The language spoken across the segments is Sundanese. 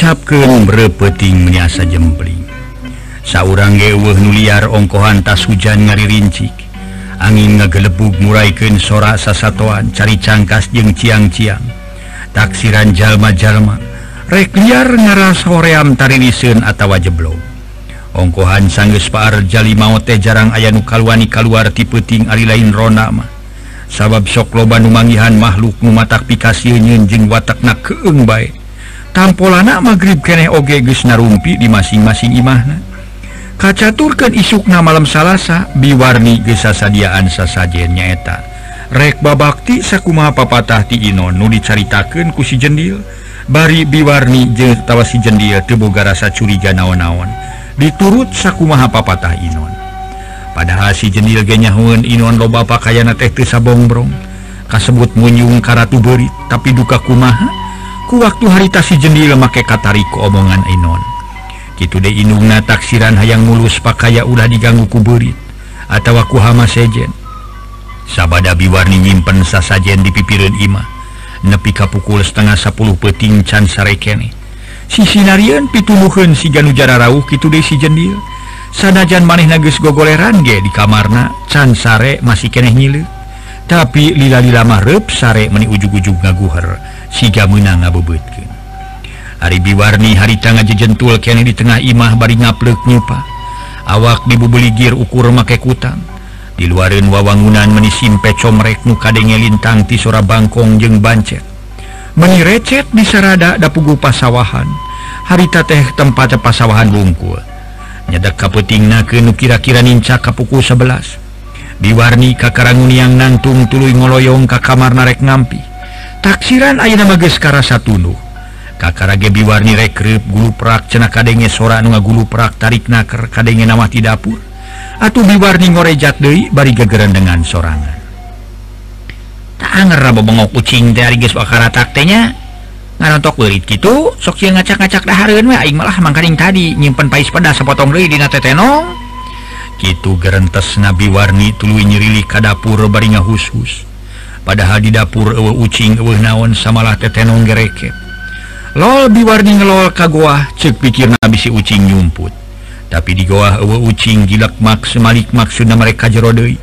capken berpeting measa jempling. Sauurang nu nuliar ongkohan tas hujan ngari rincik angin ngagelebug muraiken sora sasatuan cari cangkas jeung ciang-ciang. Taksiran jalma-jalma rek liar ngaras hoream tariliseun atawa jeblo ongkohan sangges paar jali mau teh jarang aya nu kalwani kaluar ti peuting ari lain rona mah. Sabab sok loba numangihan makhluk nu matak pikasieun jeung watakna keeng bae. tampol anak magrib kene oge Gesnarumpi di masing-masing imahna. Kacaturkan isukna malam salahsa biwarni gesasadiaan sasajen nyaeta. Rek babakti sakuma papatah ti Inon nu dicaritakeun ku si jendil. Bari biwarni jeung tawa si jendil teu boga rasa curiga naon-naon. Diturut sakumaha papatah Inon padahal si jendil ge nyahueun Inon loba pakayana teh teu sabongrong kasebut munyung karatu beurit tapi duka kumaha? ku waktu harita si jendil make katariku omongan Enon. Gitu deh inungna taksiran hayang mulus pakaya ulah diganggu kuburit atau aku hama sejen. Sabada biwarni nyimpen sasajen di pipirin imah nepi kapukul setengah sepuluh peting can sarekene. Si sinarian pituluhun si ganujara rauh gitu deh si jendil sanajan maneh nagus gogoleran ge di kamarna can sare masih keneh nyile. Tapi lila-lila mahrep sare meni ujug-ujug ngaguher. siga menang ngabubutkan hari biwarni hari tangan jejentul kene di tengah imah bari ngaplek nyupa awak dibubuligir ukur make kutang. Di luarin wawangunan menisimpe comrek nu kadenge lintang ti sora bangkong jeung bancet. Meni recet di sarada dapugu pasawahan. Harita teh tempat pasawahan bungkul. Nyadak kaputingna ke nu kira-kira ninca kapuku 11 diwarni kakarangun yang nangtung tuluy ngoloyong ka kamar narek ngampi. taksiran Aina Mageskara Satunuh Kakara Gebi warni rekrip guru prak cena kadenge sora nu ngagulu prak tarik naker kadenge nama ti dapur. Atuh biwarni ngorejat deui bari gegerendengan sorangan. Tak anger rabo bengok kucing teh ari geus bakara taktenya ngarontok beurit kitu sok sia ngacak-ngacak dahareun we aing malah mangkaring tadi nyimpen pais pedas sapotong deui dina tetenong kitu gerentes nabi warni tuluy nyirili ka dapur bari ngahus-hus. padahal di dapur ewe ucing ewe naon samalah tetenong gereke. Lol biwarni ngelol ka goah cek pikir nabisi ucing nyumput. Tapi di goah ewe ucing gilakmak semalik maksudna mereka jerodei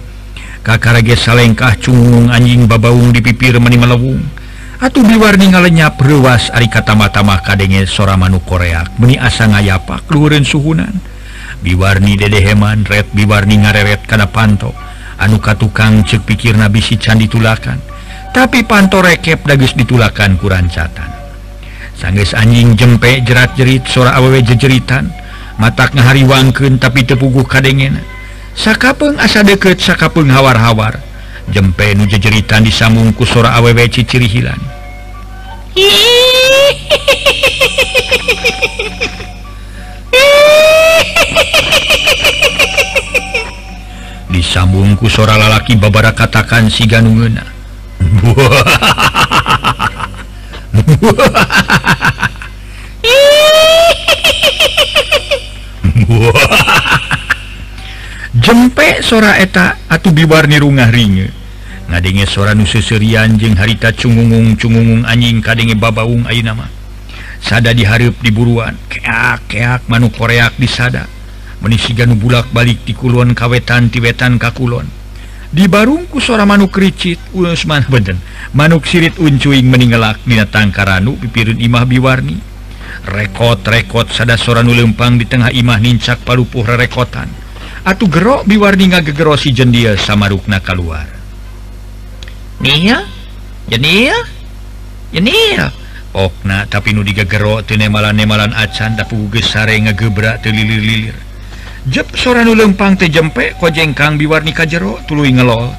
kakarage salengkah cungung anjing babaung di pipir meni melewung. Atuh biwarni ngalenyap ruas ari katama-tama kadenge sora manu koreak. Meni asa ngayapak luhureun suhunan. Biwarni dede heman red biwarni ngareret kana pantok anuka tukang cek pikir nabisi can ditulakan. Tapi panto rekep dagus ditulakan kurancatan sangges anjing jempe jerat jerit sora awewe jejeritan. Matak ngahariwangkeun tapi tepuguh kadengena. Sakapeng asa deket Sakapeng hawar-hawar. Jempe nu jejeritan disambungku sora awewe ciciri hilan disambungku sora lalaki babara katakan si ganungena jempek sora eta atau biwarni nirungah ringe. Ngadenge sora nususerian jeung harita cungungung cungungung anjing kadenge babaung ayeuna mah sada dihareup di buruan keak keak manuk koreak disada. menisigan bulak-balik di Kulon Kawetan Tibetan Kakulon dibarungku suara manuk ricit Usman beden. Manuk sirit uncuing meninggalak Nina Tangkaranu pipirun Imah Biwarni. Rekod-rekod sada sora nu lempang di tengah Imah nincak palupuh rerekotan. Atuh gerok Biwarni ngagegerosi jendia sama rukna keluar Nia? Jenia jenia Okna tapi nu digegero teu malan nemalan acan dapu gesare ngegebrak telilir-lilir soranulempang tejempe kojengkang biwarni kajjero ngelol.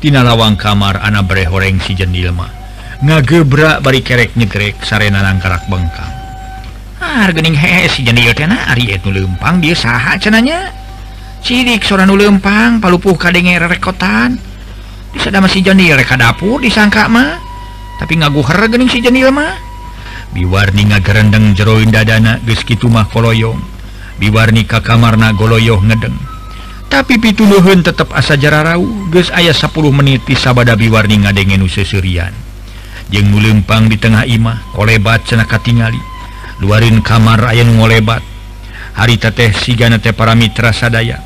Tina lawang kamar ana bre horeng si jendilma ngagebra bari kerek nyegrek sarena nangkarak bengkang. Ah, hargaing he si jendi tena Ari nu lempang dia saha cenanya. Sidik lempang palupuh kadenge rekotan bisa ada masih jendil reka dapur disangka mah tapi ngagu hargaing si jendilma biwarni ngagerendeng jeroin dadana geski mah koloyong. diwarni ka kamarna goloyoh ngedeng. Tapi pituluhun tetap asa jararau geus ayah 10 menit sabada biwarni ngadegen sesurian jeng mulempang di tengah imah kolebat senaka tingali luarin kamar ayah ngolebat. Hari teteh sigana teh para mitra sadaya.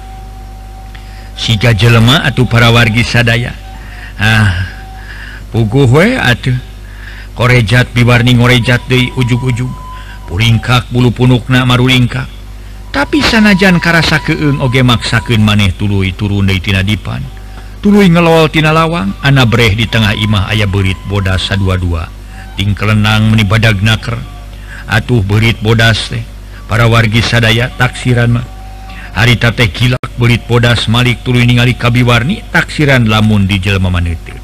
Siga jelema atau para wargi sadaya. Ah puguh we atuh. Korejat biwarni ngorejat deui ujug-ujug puringkak bulu punukna marulingkak. tapi sanajan karasa keeng oge maksakeun maneh tuluy turun daritina dipan. Tuluy ngelol tina lawang ana breh di tengah imah ayah berit bodas sadua-dua. Ting kelenang menibadag naker. Atuh berit bodas teh para wargi sadaya taksiran mah. Harita teh kilak berit bodas malik tuluy ningali kabiwarni taksiran lamun di jelema maneuh teh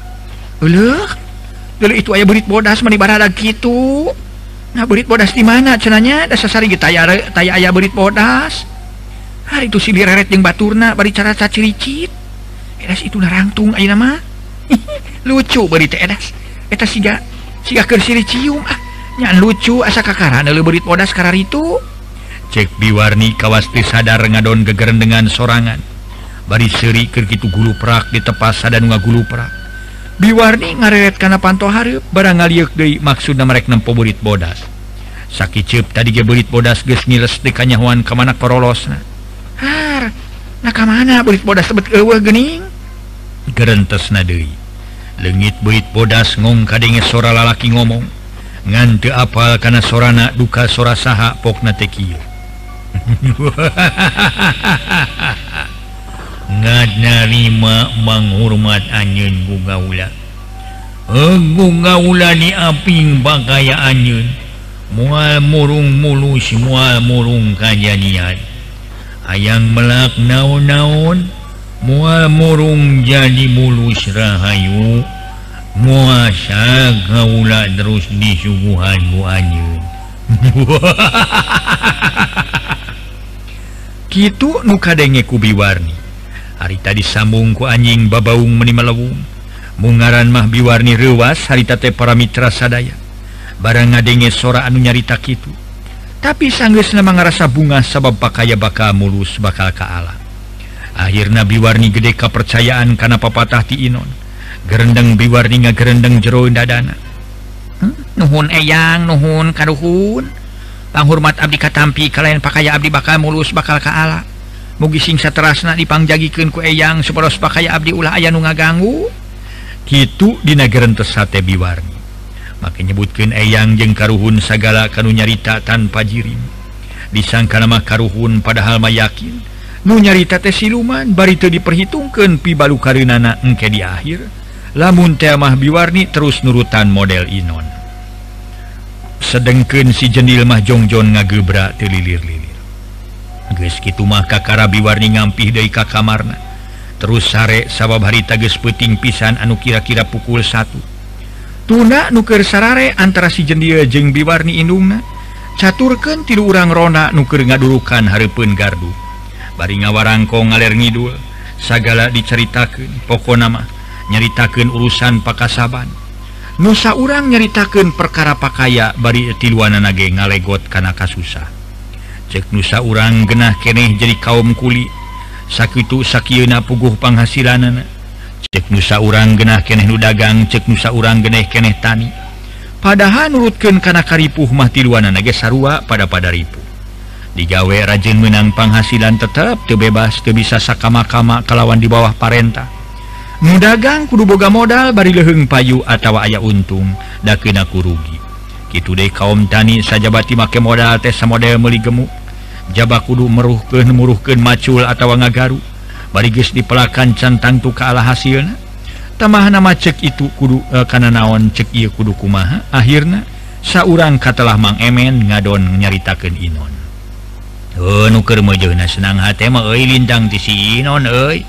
itu ayah berit bodas meni barada kitu. berit bodas di mana cenanya? Dasari tay ayah berit bodas. Hari itu si direret yang baturna bari cara caciricit. Edas itu narangtung ayo nama lucu beri teh edas. Eta siga siga kersiri cium ah. Nyan lucu asa kakaran lu berit bodas karar itu cek biwarni kawasti sadar ngadon gegerendengan sorangan. Bari seri kerkitu gulu perak di tepas sadan ngagulu perak biwarni ngaret karena panto Har barang ngaliuk maksud nempo poburit bodas. Sakit cep tadi gebulit bodas ge ngiles di kemana korolos nah Har nah kemana bodas sebet ewe gening gerentes nadei legit bulit bodas ngong kadenge sora lalaki ngomong ngante apal karena sorana duka sora saha pokna tekio narima menghormat anyun gugaula Gugaula diaping bakaya anyun mual murung mulus mual murung kajadian hayang melak naon-naon mual murung jadi mulus rahayu. Muasa gaula terus disuguhan bu anyun gitu nu kadenge kubi warni harita disambungku anjing babaung menimalawung mungaran mah biwarni rewas haritate para mitra sadaya. Barang ngadenge sora anu nyarita itu tapi sanggeus nama ngerasa bunga sabab pakaya bakal mulus bakal ke Allah akhirnya biwarni gede kepercayaan karena papatah ti Inon. Gerendeng biwarni gerendeng jero dadana hmm? nuhun eyang nuhun karuhun panghormat abdi katampi kalian pakaya abdi bakal mulus bakal ke Allah mugi singsa terasna dipangjagikeun ku eyang supados pakaya abdi ulah aya nu ngaganggu. Kitu dina gerentes sate biwarni. Make nyebutkeun eyang jeung karuhun sagala kanu nyarita tanpa jirim. Disangka nama karuhun padahal mah yakin. Nu nyarita teh siluman bari teu diperhitungkeun pibalu kareunana engke di akhir. Lamun teh mah biwarni terus nurutan model Inon. Sedengkeun si jendil mah jongjon ngagebra teu lilir-lilir. gitu maka Karabi warni ngampi dari Ka kamarna. Terus sare sabab hari tages peting pisan anu kira-kira pukul satu. Tuna nuker sarare antara si jendia jeng biwarni inungna caturken tidur urang Rona nuker ngadurukan Harpun gardu. Bari ngawarangko ngaler ngidul sagala diceritakan pokok nama nyaritakan urusan pakasaban. Nusa urang nyaritakan perkara pakaya bari tiluana nage ngalegot karena kasusah. cek nusa urang genah keeh jadi kaum kuli. Sakitu Sakuna puguh penghasilan cek nusa urang genah keeh nu dagang cek nusa urang geneh keeh tani. Padahal nurutkan karena karipuh mahti luana naga sarua pada pada ripu digawe rajin menang penghasilan tetap terbebas ke bisa sakama-kama kalawan di bawah parentah. Nu dagang kudu boga modal bari leheng payu atau ayah untung dakenaku rugi. Gitu deh kaum tani sajabati make modal tes model meli gemuk jaba kudu meruhkeun muruhkeun macul atau ngagaru barigis dipelakan cantangtu keala hasilna. Tamah nama cek itu kudu eh, karena naon cek ieu kudu kumaha? Akhirnya saurang katalah Mang Emen ngadon nyaritakan Inon. Oh, nuker meujeuhna senang hati mah euy lintang ti si Inon euy.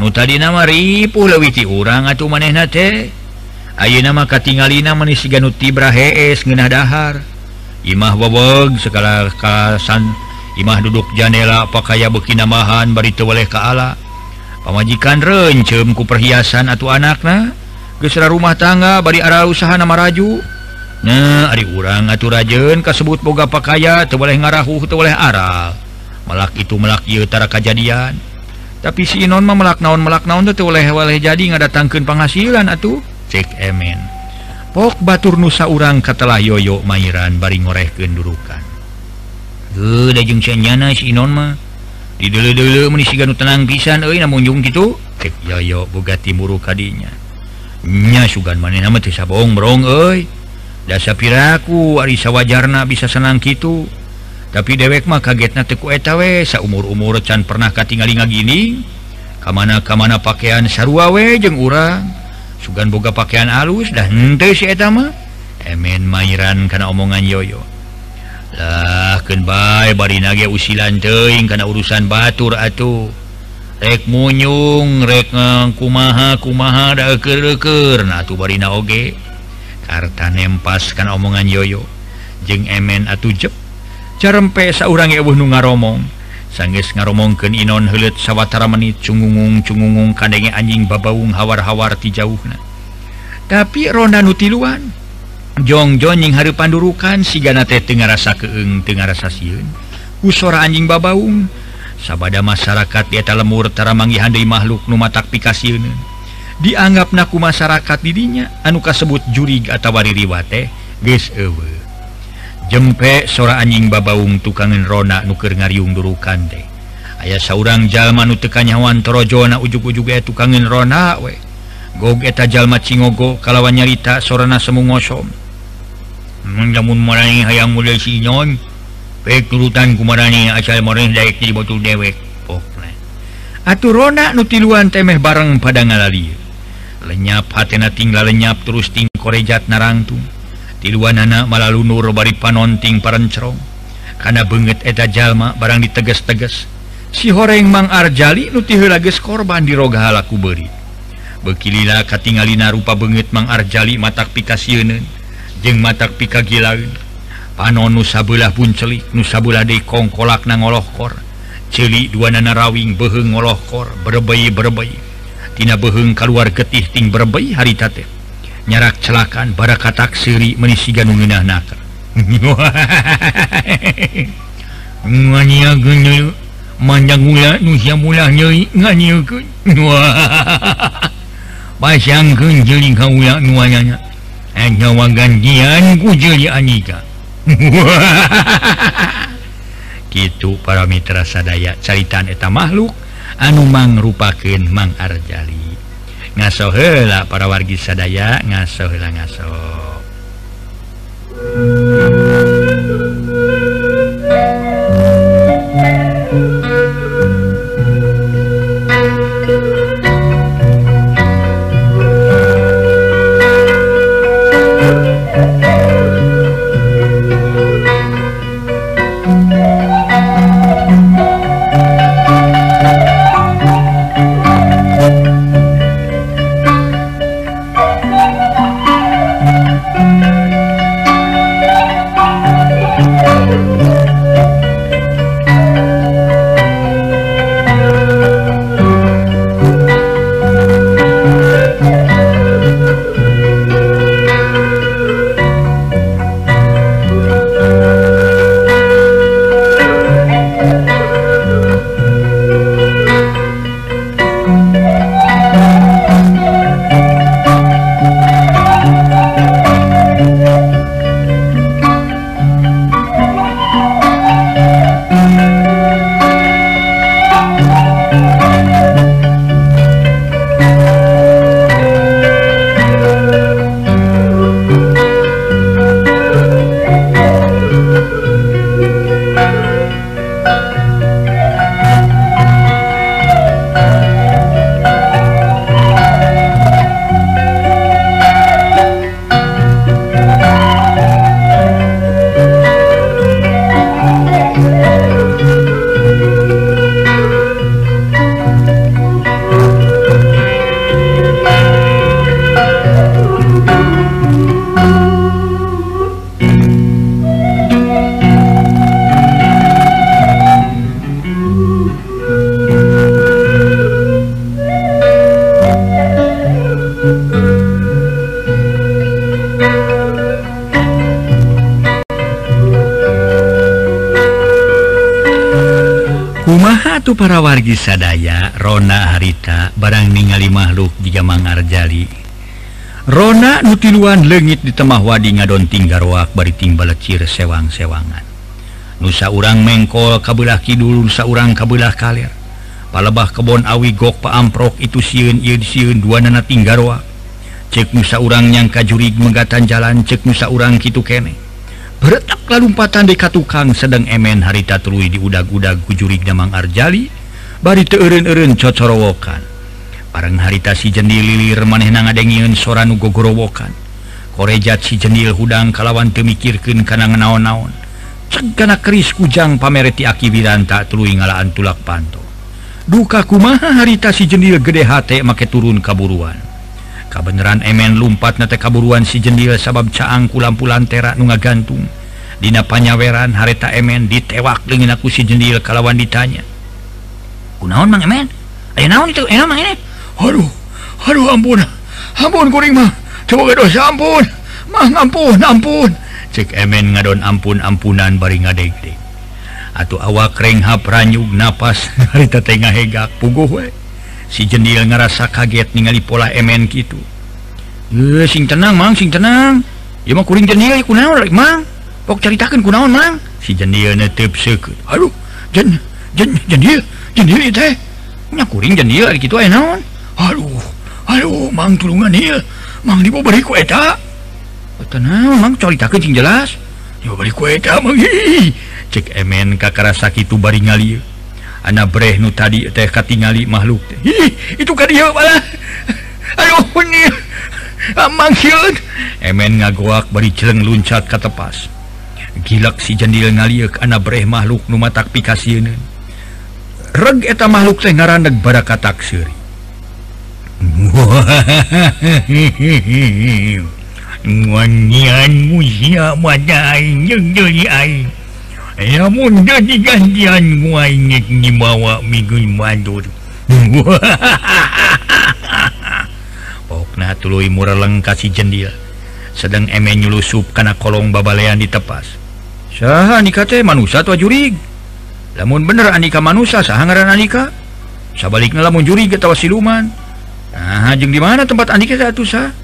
Nu tadi nama ripuh leuwih ti urang atuh manehna teh. Ayeuna mah katingalina manis ganuti hees ngeunah dahar. Imah wowog segala kasan Imah duduk janela pakaiya bekinamahan baritu oleh Kaala pemajikan rencemku perhiasan atau anaknya gesera rumah tangga bari arah usaha nama raju. Nah Ari urang atau rajen kasebut boga pakaya tuh boleh ngarahu tuh boleh aral. Malak itu melak yutara kejadian tapi si Inon mah melak naon melak naon tuh boleh boleh jadi ngadatangkan penghasilan atau cek emen. pok Batur Nusa urang katalah yoyo Mairan bari ngoreh kedurukan dajungnyana Sinonma didulu-dulu menisigan tenang pisan e namunjung gitu yoyo boga timuru kadinyanya sugan man nama sabong brong e dasa piraku Arisa wajarna bisa senang gitu tapi dewek mah kaget na teku etawe sa umur-umur can pernah katingali nga gini kamana-kamana pakaian sarwawe jeung urang. sugan boga pakaian alus dah ente si etama emen mairan karena omongan yoyo. Lah yoyolah bari usilan teing karena urusan batur atuh. Rek munyung rek kumaha kumaha daker nah tuh barina oge. Karta nempas kan omongan yoyo. Jeng emen atuh jep. Carempe saurang ebuh nu ngaromong. sangges ngaromongken Inon helet sawwatara menit cunggung cunggung kandenge anjing babaung hawar-hawar ti jauh tapi Rona nutiluan Jongjoning hari pandurukan siganate Tenga rasa keeng Tenga rasa siun usora anjing babaung sabada masyarakat diata lemurtara manggihandai makhluk numatak pikasiun dianggap naku masyarakat dirinya anu kasebut jurig atau waririwate geus ewe jempe sora anjing babaung tukangan Rona nuker ngariung durukan kante ayaah seorang jalma nutekanyawan Torojona ug-ug tukangan Rona we. Gogeta Jalma Cingogo kalawan nyarita sorana semu ngosom menjamun hmm, marani hayang mulai sinyon pekurutan kumarani asal moreh daek di botul dewek pokna atuh Rona nutiluan temeh bareng pada ngalali lenyap hatena tinggal lenyap terus ting korejat narangtung. tiluanana malalunur bari panonting parencrong karena banget eta jalma barang diteges-teges. Si horeng Mang Arjali nutiges korban dirogahalaku beri bekilila katingalina rupa banget Mang Arjali matak pikasiunen jeng matak pika gilaun panon nusabelah pun celik nusabelah de kongkolak na ngolohkor celik dua nana rawing beheng ngolohkor berbayi berbayi tina beheng keluar getih ting berbayi hari tate. nyarak celakan pada katak siri menisi ganunginah naka manjang mula nusia mula nyeri ngania pasang kun kau kaula nuanyanya eh, nyawa gandian ku jeli anika gitu para mitra sadaya caritaan eta makhluk anu mangrupakeun Mang Arjali. ngaso hela para wargi sadaya ngaso hela ngaso. wargi sadaya Rona harita barang ningali makhluk juga mangarjali Rona nutiluan legit ditemah wadi ngadonting garwak bari timbalecir sewang-sewangan. Nusa urang mengkol kabelah kidul Nusa urang kabelah kalir palebah kebon awi gok paamprok itu siun ieu siun dua nana tinggarwa cek nusa urang yang kajurig menggatan jalan cek nusa urang kitu kene. Beretap lalumpatan deka katukang sedang emen harita tului di udag-udag kujurig damang arjali bari teun-un cocorowokan bareng harita si jendil lilir maneh na ngadengiun soran nugogorowokan korejat si jendil hudang kalawan temikirken kana naon-naon cegana keris kujang pamereti akibiran tak tuluy ngalaan tulak panto. Duka kumaha harita si jendil gede hate make turun kaburuan. Kabeneran emen lumpat nate kaburuan si jendil sabab caang ku lampu lantera nunga gantung Dina panyaweran harita emen ditewak dengan aku si jendil kalawan ditanya. kunaon mang emen ayo naon itu enak mang emen aduh aduh ampun. Ampun kuring mah coba dosa ampun. Mah ampun ampun. Cek emen ngadon ampun ampunan bari ngadeg deg atau awak renghap ranyug napas harita tengah hegak puguh we. Si jendil ngerasa kaget ningali pola emen gitu eh sing tenang mang sing tenang. Ya mah kuring jendil kunaon rek mang. Pok ceritakan kunaon mang. Si jendil netep seukeut. Aduh jen jen jendil jenil teh nya kuring gitu naon Aduh Aduh Mang tulungan Mang diberi kueta tenang Mang caritakeun cing jelas dibobari ku eta Mang cek emen kakarasa kitu bari ngali anak breh nu tadi teh katingali makhluk teh Hi, itu ka dia malah aduh ini amang siun emen ngagoak bari jeleng luncat ka tepas gilak si jendil ngaliuk anak breh makhluk nu matak pikasieun reg eta makhluk teh ngaran bada katak syuri Wangian musia wadai jeung deui ai. Lamun da digantian muai nyek dibawa migun madur. Pokna tuluy mureleng kasih jendil. Sedang emen nyulusup kana kolong babalean di tepas. Saha nikate manusia tua jurig. namun bener Anika manusia sahangaran Anika Sabalikna lamun juri ketawa siluman. Nah jeng di mana tempat Anika satu sah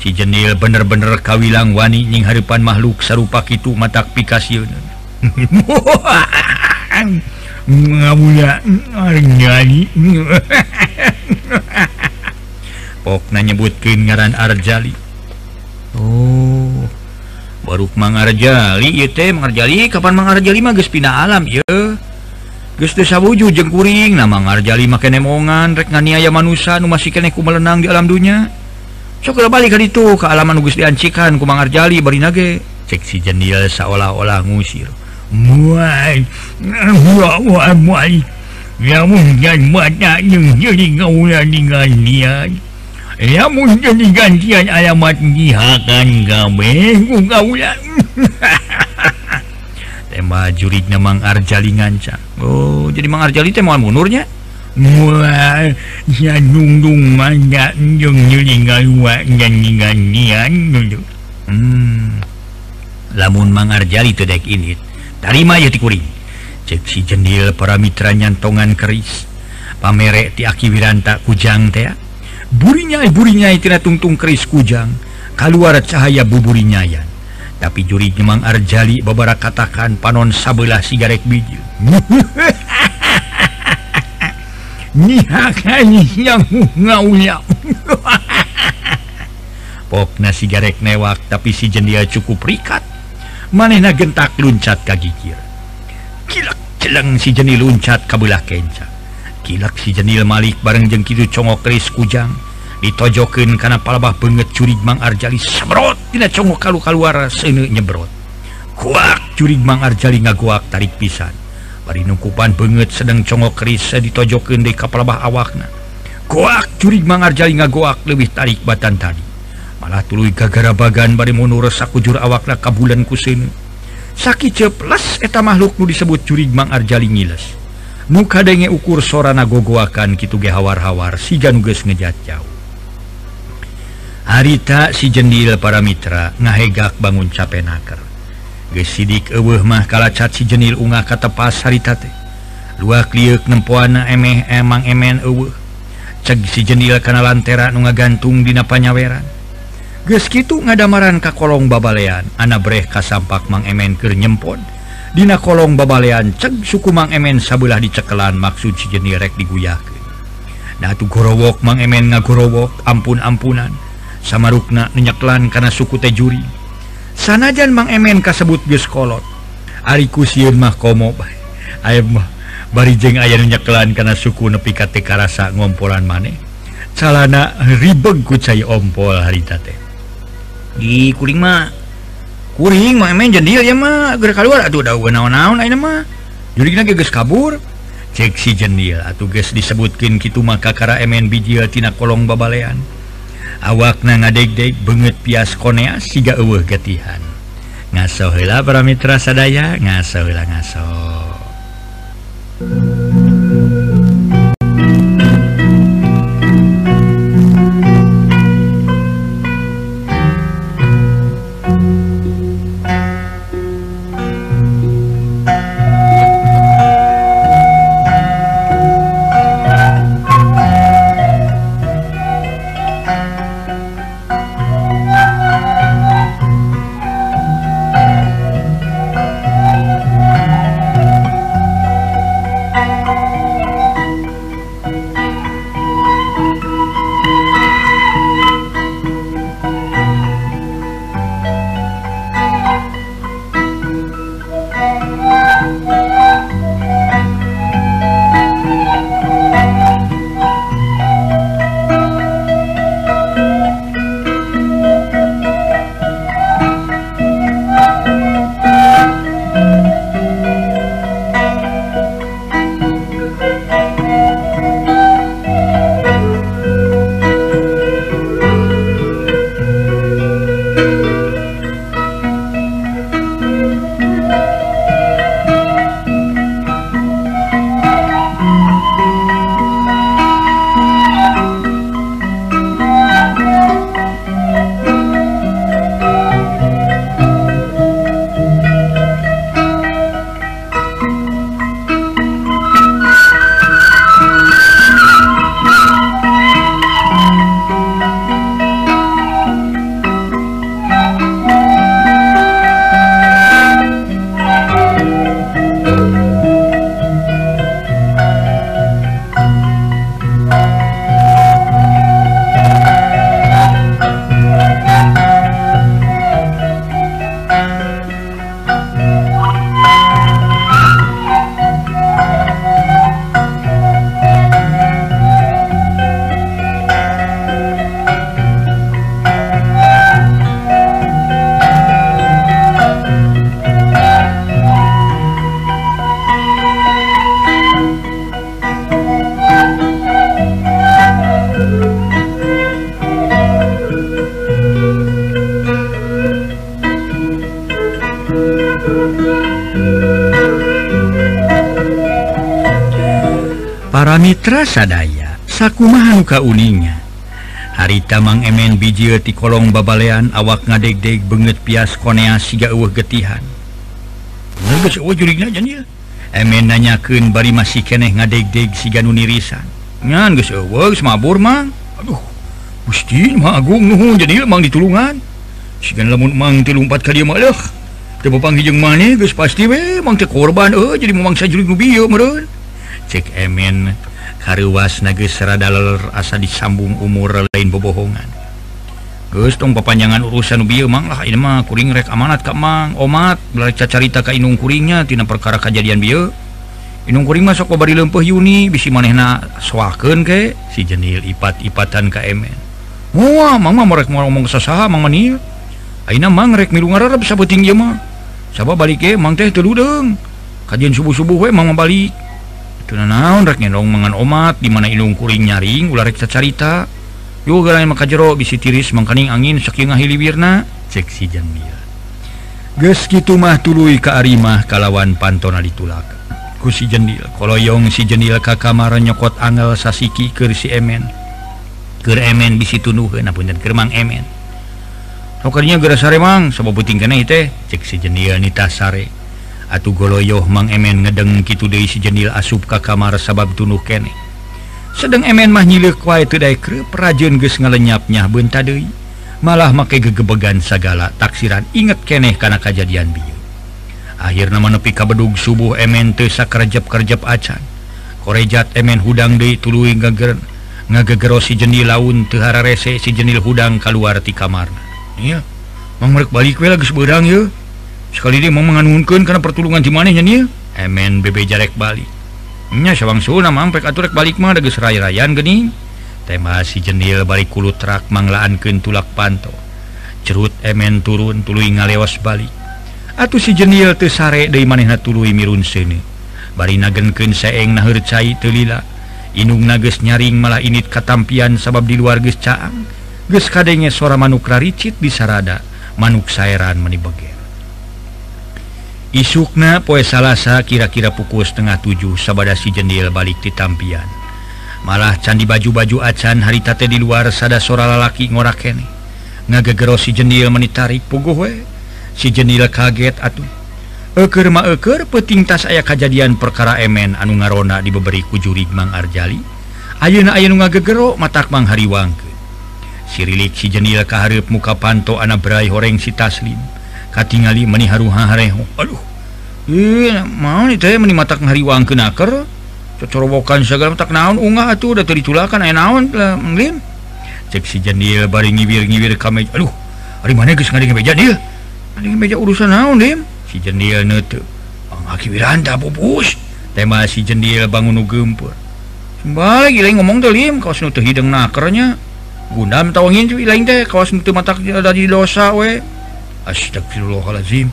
si jenil bener-bener kawilang wani nying haripan makhluk sarupa kitu matak pikasiun ngamunya nyali pokna nyebutkeun ngaran Arjali. Oh. baru mangarjali mangarjali Kapan mangarjali magis pina alam ye. Sabuju jengkuring nama mangarjali make nemongan rekaniaya manusia masih keneku melenang di alam dunya. Cokel balik kali itu ke alaman Nugus diancikan ku mangarjali cek seksi jendil seolah-olah ngusir. Muai muai muai lamun dan mata yang jadi ngaulah dengan niat ya mu jadi gantian alamat dihakan gawe tema jurid namang Arjali ngancang Oh jadi Mang Arjali teh moal munurnya mulai ya dungdung manja jeung nyulingal wa ganti gantian hmm. lamun Mang Arjali tedek ini tarima ya tikuring cek si jendil para mitra nyantongan keris. Pamerek ti aki wiranta kujang teh burinya tina tungtung keris kujang. Keluar cahaya buburnyayan tapi juri Jemang Arjali beberapa katakan panon sabelah sigarek biji. Pokna sigaret newak tapi si jendia cukup rikat. Manehna gentak luncat kagikir kilak celeng si jeni luncat kabelah kencang kilak si Jenil Malik bareng jeng Kidu congok keris Kujang. Ditojoken karena palabah banget curig Mang Arjali sembrot tina congok kalu keluar sene nyebrot. Kuak curig Mang Arjali ngaguak tarik pisan. Bari nungkupan banget sedang congok keris eh, ditojoken di kapalabah awakna. Kuak curig Mang Arjali ngaguak lebih tarik batan tadi. Malah tuluy gagara bagan bari munur sakujur awakna kabulan kusene sakit ceplas eta makhluk nu disebut curig Mang Arjali ngiles. muka denge ukur sorana gogoakan Kitu ge hawar-hawar si nuges ngejat jauh harita si jendil para Mitra ngahegak bangun cape naker. Gesidik eweh mah kalacat si jenil unga katepas harita teh. Dua kliuk nempuana emeh emang emen eweh ceg si jendil kana lantera nu ngagantung dina panyaweran. Geus kitu ngadamaran ka kolong babalean ana breh kasampak mang emen keur nyempon. Dina kolong babalean ceg suku Mang Emen sabelah dicekelan maksud si jenirek diguyake Datu gorowok Mang Emen ngagorowok ampun-ampunan. Sama rukna menyeklan karena suku tejuri sanajan Mang Emen kasebut geskolot Ariku siun mah komo aya mah barijeng aya menyeklan karena suku nepi kate karasa ngompolan maneh. Calana ribeg ku cai ompol harita teh. di kuring mah kuring mah main jendil ya mah. Gerak keluar atuh udah gue naon-naon ayeuna mah. Jurigna geus kabur. Cek si jendil atuh geus disebutkeun kitu maka kara emen bijil tina kolong babalean. Awakna ngadeg-deg beungeut pias konea siga eueuh getihan. Ngaso heula para mitra sadaya ngaso heula ngaso. para Mitra sadaya sakumahanuka uninga harita Mang Emen biji ti kolong babalean awak ngadegdeg banget pias konea siga eueuh getihan. Emen nanyakeun bari masih keneh ngadegdeg siga nu nirisan. Ngan geus eueuh mabur Mang. Aduh Gusti mah agung nuhun jadi mang ditulungan. Sigan lamun mang teu lumpat ka dieu mah panggijeng maneh guys pasti we mangke korban. Oh jadi memangsa juling bio meren cek emen kariwas nages rada leler asa disambung umur lain bobohongan Gus tong papanjangan urusan bio mang lah. Ini mah kuring rek amanat ka mang. Omat belajar carita ka inung kuringnya tina perkara kejadian bio inung kuring masuk kobari lempeh Yuni bisi manehna swaken ke si jenil ipat-ipatan ka emen Wah, mama merek mau ngomong sesaha, mang manil. Aina mangrek milu ngararap sabeting ieu mah. Saba balik eh. mang teh terudeng kajian subuh-subuh eh, mau balik. Naon dong mangan omat dimana Ilung kuring nyaring ular carita. Juga lain maka jero bisi tiris mangkaning angin saking ngahili wirna seksi jamia Ges gitu mah tuluy ke arimah kalawan pantona ditulak. Ku si jendil koloyong si jendil ka kamar nyokot angel sasiki ke si emen. Ke emen bisi tunuh apun keur kermang emen. sokernya gera saremang sama puting kene teh. Cek si jenil nita sare. Atuh goloyoh mang. Emen ngedeng kitu deui si jenil asup ka kamar sabab tunuh kene. Sedang emen mah nyileuk wae teu dae kreup rajeun geus ngalenyapnya beunta deui. Malah make gegebegan sagala taksiran. Inget keneh kana kajadian bieu. Akhirna menepi ka bedug subuh emen teu sakerjep-kerjep acan. Korejat emen hudang deui tuluy ngageren ngagegeros si jenil laun teu hararese si jenil hudang kaluar ti kamarna. ya memerk balik lagi sebedang yuk sekali dia mau menganunkan karena pertulungan di mananya nih emen bebe jarek balik. Nya sawang suna mampek aturek balik mah ada geserai rayan geni tema si jendil balik kulut trak manglaan tulak panto. Cerut emen turun tului ngalewas balik. Atuh si jendil tesare dari manehna tului mirun sini. Bari nagenkeun seeng naheur cai telila. Inung nages nyaring malah init katampian sabab di luar geus caang. geus kadenge sora manuk raricit di sarada manuk saeran menibeger isukna poe salasa kira-kira pukul setengah tujuh sabada si jendil balik di tampian. Malah candi baju-baju acan hari tate di luar sada sora lalaki ngorak kene. Ngagegero si jendil menitarik puguh we si jendil kaget atuh. Eker ma eker peting tas aya kejadian perkara emen anu ngarona dibeberi ku jurig Mang Arjali. Ayeuna aya nu ngagegero matak Mang Hariwang sirilik si jenil kaharep muka panto anak berai horeng si taslim. Katingali meni haruhahareho aduh. Mau teh meni matak ngariwang ke naker cocorobokan segala matak naon unggah atuh udah terculakan ayah naon lah cek si jenil bari ngibir-ngibir kame aduh hari mana geus ngadenge meja dia ngadenge meja urusan naon dim si jenil neutup Aki Wiranta pupus tema si jendil bangun gempur sembah gila ngomong lim kau senutuh hidung nakernya. Gundam tawangin cuy lain teh kawas itu mata dari dosa we. Astagfirullahalazim.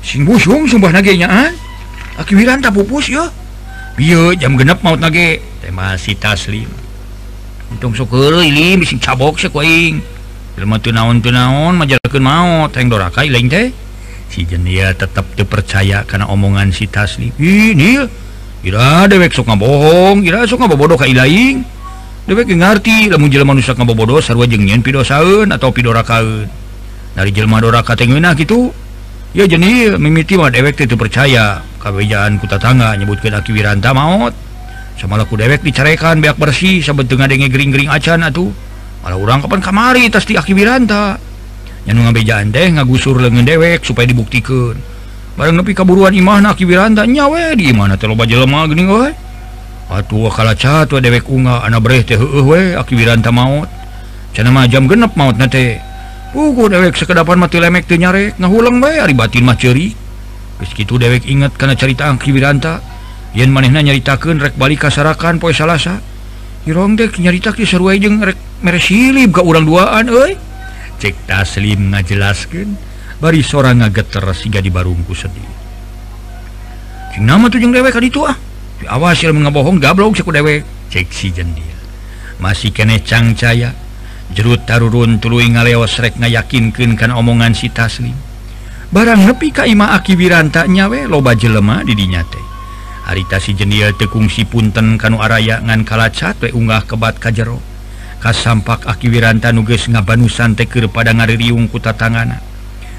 Sing busung sumpah nage nya. Ah. Aki wiran tak pupus ya Bieu jam genep maut nage. Teh masih taslim. Untung syukur ini sing cabok se kuing. Jelema teu naon-naon majalakeun maut teng dorakai lain teh. Si jenia tetap dipercaya karena omongan si Taslim. Ih, Nil. Ira dewek sok ngabohong, ira sok ngabobodoh ka ilaing. ngerti bodo pidosaun atau pidoraun dari jelmadoraka gitu ya jeni mimiti mah dewek itu percaya. Kawejaan kuta tangga nyebutkan aki Wiranta maut sama laku dewek dicarekan beak bersih sabet dengan denge gering-gering acan atuh. Malah orang kapan kamari tas di aki Wiranta. Yang ngabejaan teh ngagusur lengan dewek supaya dibuktikan. Barang nepi kaburuan imah aki Wiranta nyawe di imah teh loba jelema gini woy Atuh kala cat dewek unga anak bre teh akiranta maut. Mah jam genep maut nate Pugu dewek sekedapan mati lemek nyarek ngahulang bay batin mah ceri. Meskitu dewek ingat karena cerita angkibiranta Yen manehna nyaritakeun rek balik kasarakan poe salasa. Irong dek nyarita ki seruai jeung rek mere silib ka urang duaan euy. Cek Taslim ngajelaskeun bari sorang ngageter siga dibarungku sedih. Cing nama tuh jeung dewek kaditu ah? awas mengebohong gablong ceku dewek si jendil masih kene cangcaya jerut tarurun tulu ngaleos rek ngayakinkan kan omongan si taslim. Barang nepi ka ima aki wiranta nyawe loba jelema didinya teh. Harita si jendil tekung si punten kanu araya ngan kalacat we unggah kebat kajero kasampak aki wiranta nuges ngabanusan teker pada ngaririung kuta tangana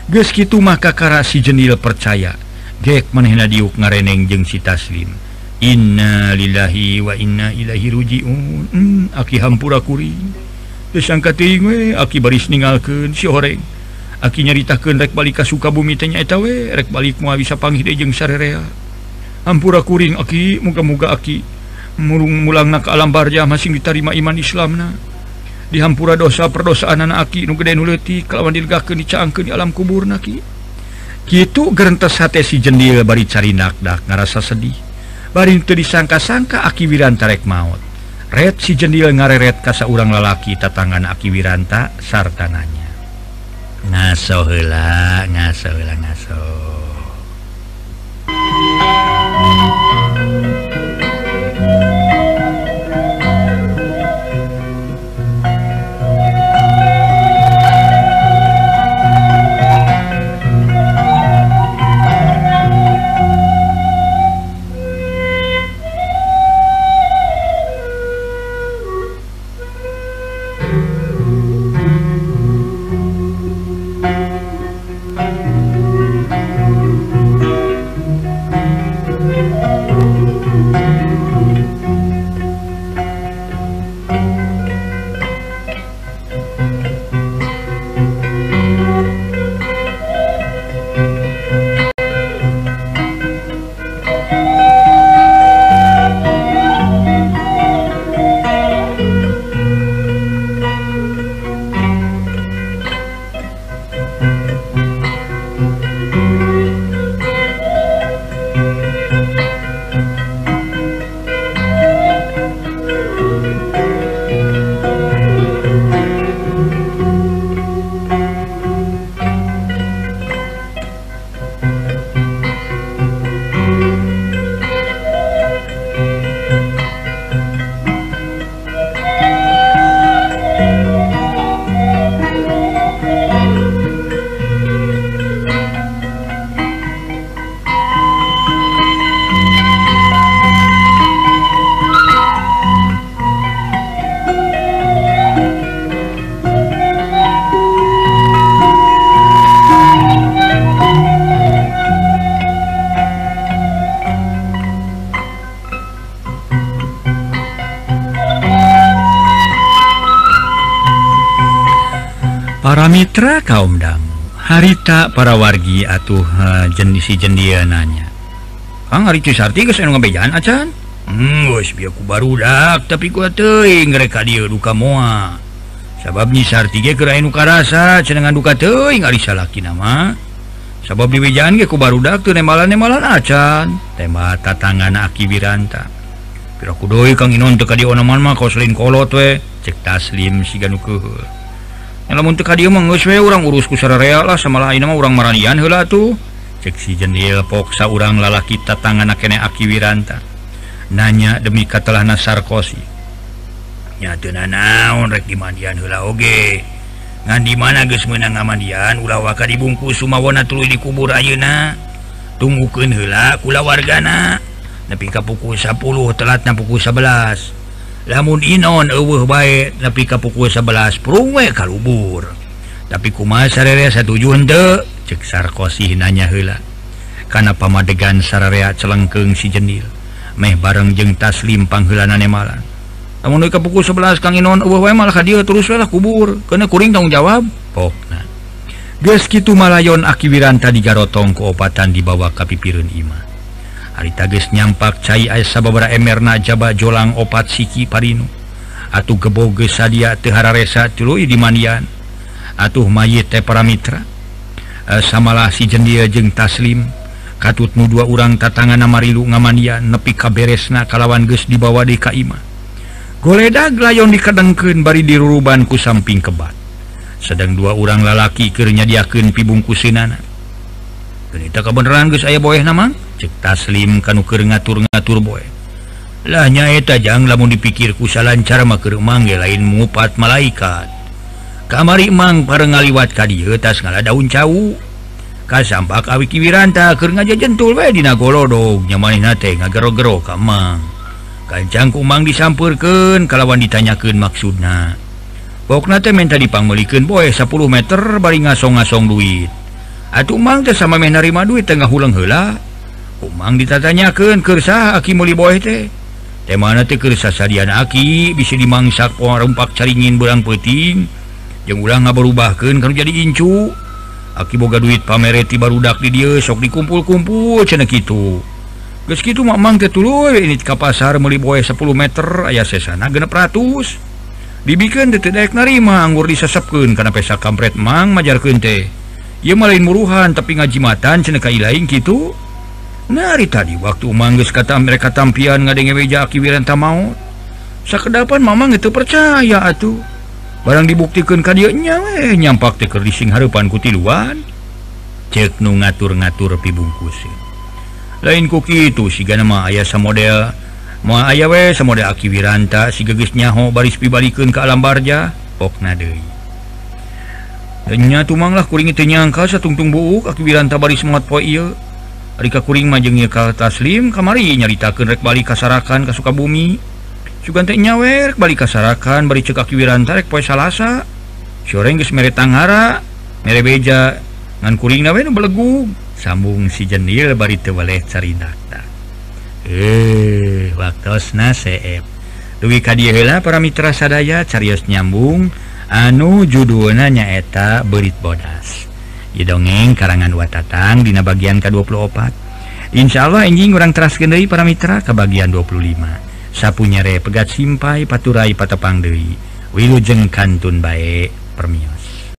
geus kitu mah kakara si jendil percaya. Gek manehna diuk ngareneng jeung si taslim. Innalillahi wa inna Ilahi rujiun hmm, aki hampura kuring hampurakurisangka eh, aki baris ningalken sireng aki nyaritakan rek balik sukabumi tanyaetawe eh. rek balik mua bisa panggijeng sarerea hampura kuring aki. Muga-muga aki murung mulang na ke alam barja masing diterima iman Islam na. Dihampura dosa perdosaan anak aki nu gede nuleti kalawan dilgakeun dicaangkeun di alam kubur naki gitu gerentes hati si jendil bari cari nakdak ngarasa sedih. barintu disangka-sangka Aki Wirantarek maut. Red si jendil ngareret kasa urang lalaki tatangan Aki Wiranta sartananya. Ngasola ngaso ngaso Patra kaumdang harita para wargi atuh jenisi jendiananya. Hmm, barudak tapi kuka mua sababnyakarasa cenengan duka teing salaki nama. Sabab diwijan ku barudak tuh nembalan nembalan acan? Tema tatangan aki biranta piraku doi kang inon teka di onaman mah kau selin kolot we cek taslim si ganukuhur orang uruskulah sama orang maranian hela tuh seksi jendil poksa orang lalaki kita tangan kene aki wiranta. Nanya demi katalah nasarkosi nyatu naon rek di hela oge. Ngan di mana geus meunang mandian ulah waka dibungkus sumawana tuluy dikubur ayeuna. Tunggukeun heula kula wargana. Nepi ka pukul 10 telatna pukul 11 lamun Inon uh baik tapi ke pukul 11 perwe kalubur. Tapi kuma sare satuju cek kosi nanya hela karena pamadegan sararea celengkeng si jenil. Meh bareng jeng taslim panghilanane malam namun ke pukul 11 Kang Inon uh malah dia teruslah kubur. Karena kuring tanggung jawab. Pokna. Ges gitu malayon akiwiran tadi garotong keobatan dibawa kapipirun Ima hari tagis nyampak cairababara Emerna Jaba Jolang opat Siki Parinu atuh geboge sadia Tehara Resa tilu di Manian atuh mayit te para Mitra. E, samalah si jendia jeung taslim. Katut nu dua orang tatangana Marilu ngamania nepi kaberesna kalawan ges dibawa di Kaima. Goledag layon dikedengken bari diruruban ku samping kebat. Sedang dua orang lalaki kernya diaken pibungku Senana Genita kebenaran geus aya boeh namang cek taslim kanuker ngatur-ngatur boylahnyaatajang lamun dipikirku salan cara make mangge lain mupat malaikat. Kamari Mang para ngaliwat ka katas ngala daun cau. Kasampak awi kiwiranta ke ngaja jentul wedina golodog nyamanin nate ngagero-gero kamang kancang kumang disampurken kalawan ditanyakan maksudna. Bokna teh minta dipangmelikan boy 10 meter bari ngasong-ngasong duit. Atuh mang teh sama menarima duit tengah hulang hela Umang ditatanyakan kersa Aki muliboy teh. Te mana tekersa sadian Aki bisa dimangsak pohon rempak caringin berang peting yang ulang nggak berubahkan kalau jadi incu. Aki boga duit pamereti barudak di dia sok dikumpul-kumpul cenek gitu Gus gitu mamang ketulu ini ke pasar muliboy 10 meter ayah sesana genep ratus. Dibikin detedaik narima anggur disesepkan karena pesa kampret mang majar kente ia malain muruhan tapi ngajimatan ceneka ilain gitu Nari tadi waktu manggis kata mereka tampian Aki Wiranta maut Sakedapan Mamang itu percaya atuh. Barang dibuktikan kanya eh nyampak teker dising Harpan kutiluan ceknu ngatur-ngatur pibungkusin lain kuki itu si nama aya model mau aya we samodel Aki Wiranta si gegis nyaho baris pibalikeun ke alam barja okna Denya tumanglah kuring itu nyangka satungtung buuk Aki Wiranta baris mot poil Rika Kuring majeng Yka Taslim kamari nyaritakan rek balik kasarakan ke Sukabumi. Sugante nyawer balik kasarakan bari cekaki wiranta rek poe Salasa. Soreng geus mere tanghara mere beja. Ngan kuring nawe nu belegu. Sambung si Jenil bari teu waleh carindakta Eh waktosna seep. Duwi ka dieu heula para mitra sadaya carios nyambung. Anu judulna nyaeta Berit Bodas. dongeng karangan watatan Dina bagian ke-24 Insya Allah anjing orang deui para Mitra ke bagian 25 sapunyare pegat simpai paturai patepang Dewi Wilujeng Kantun baik permios.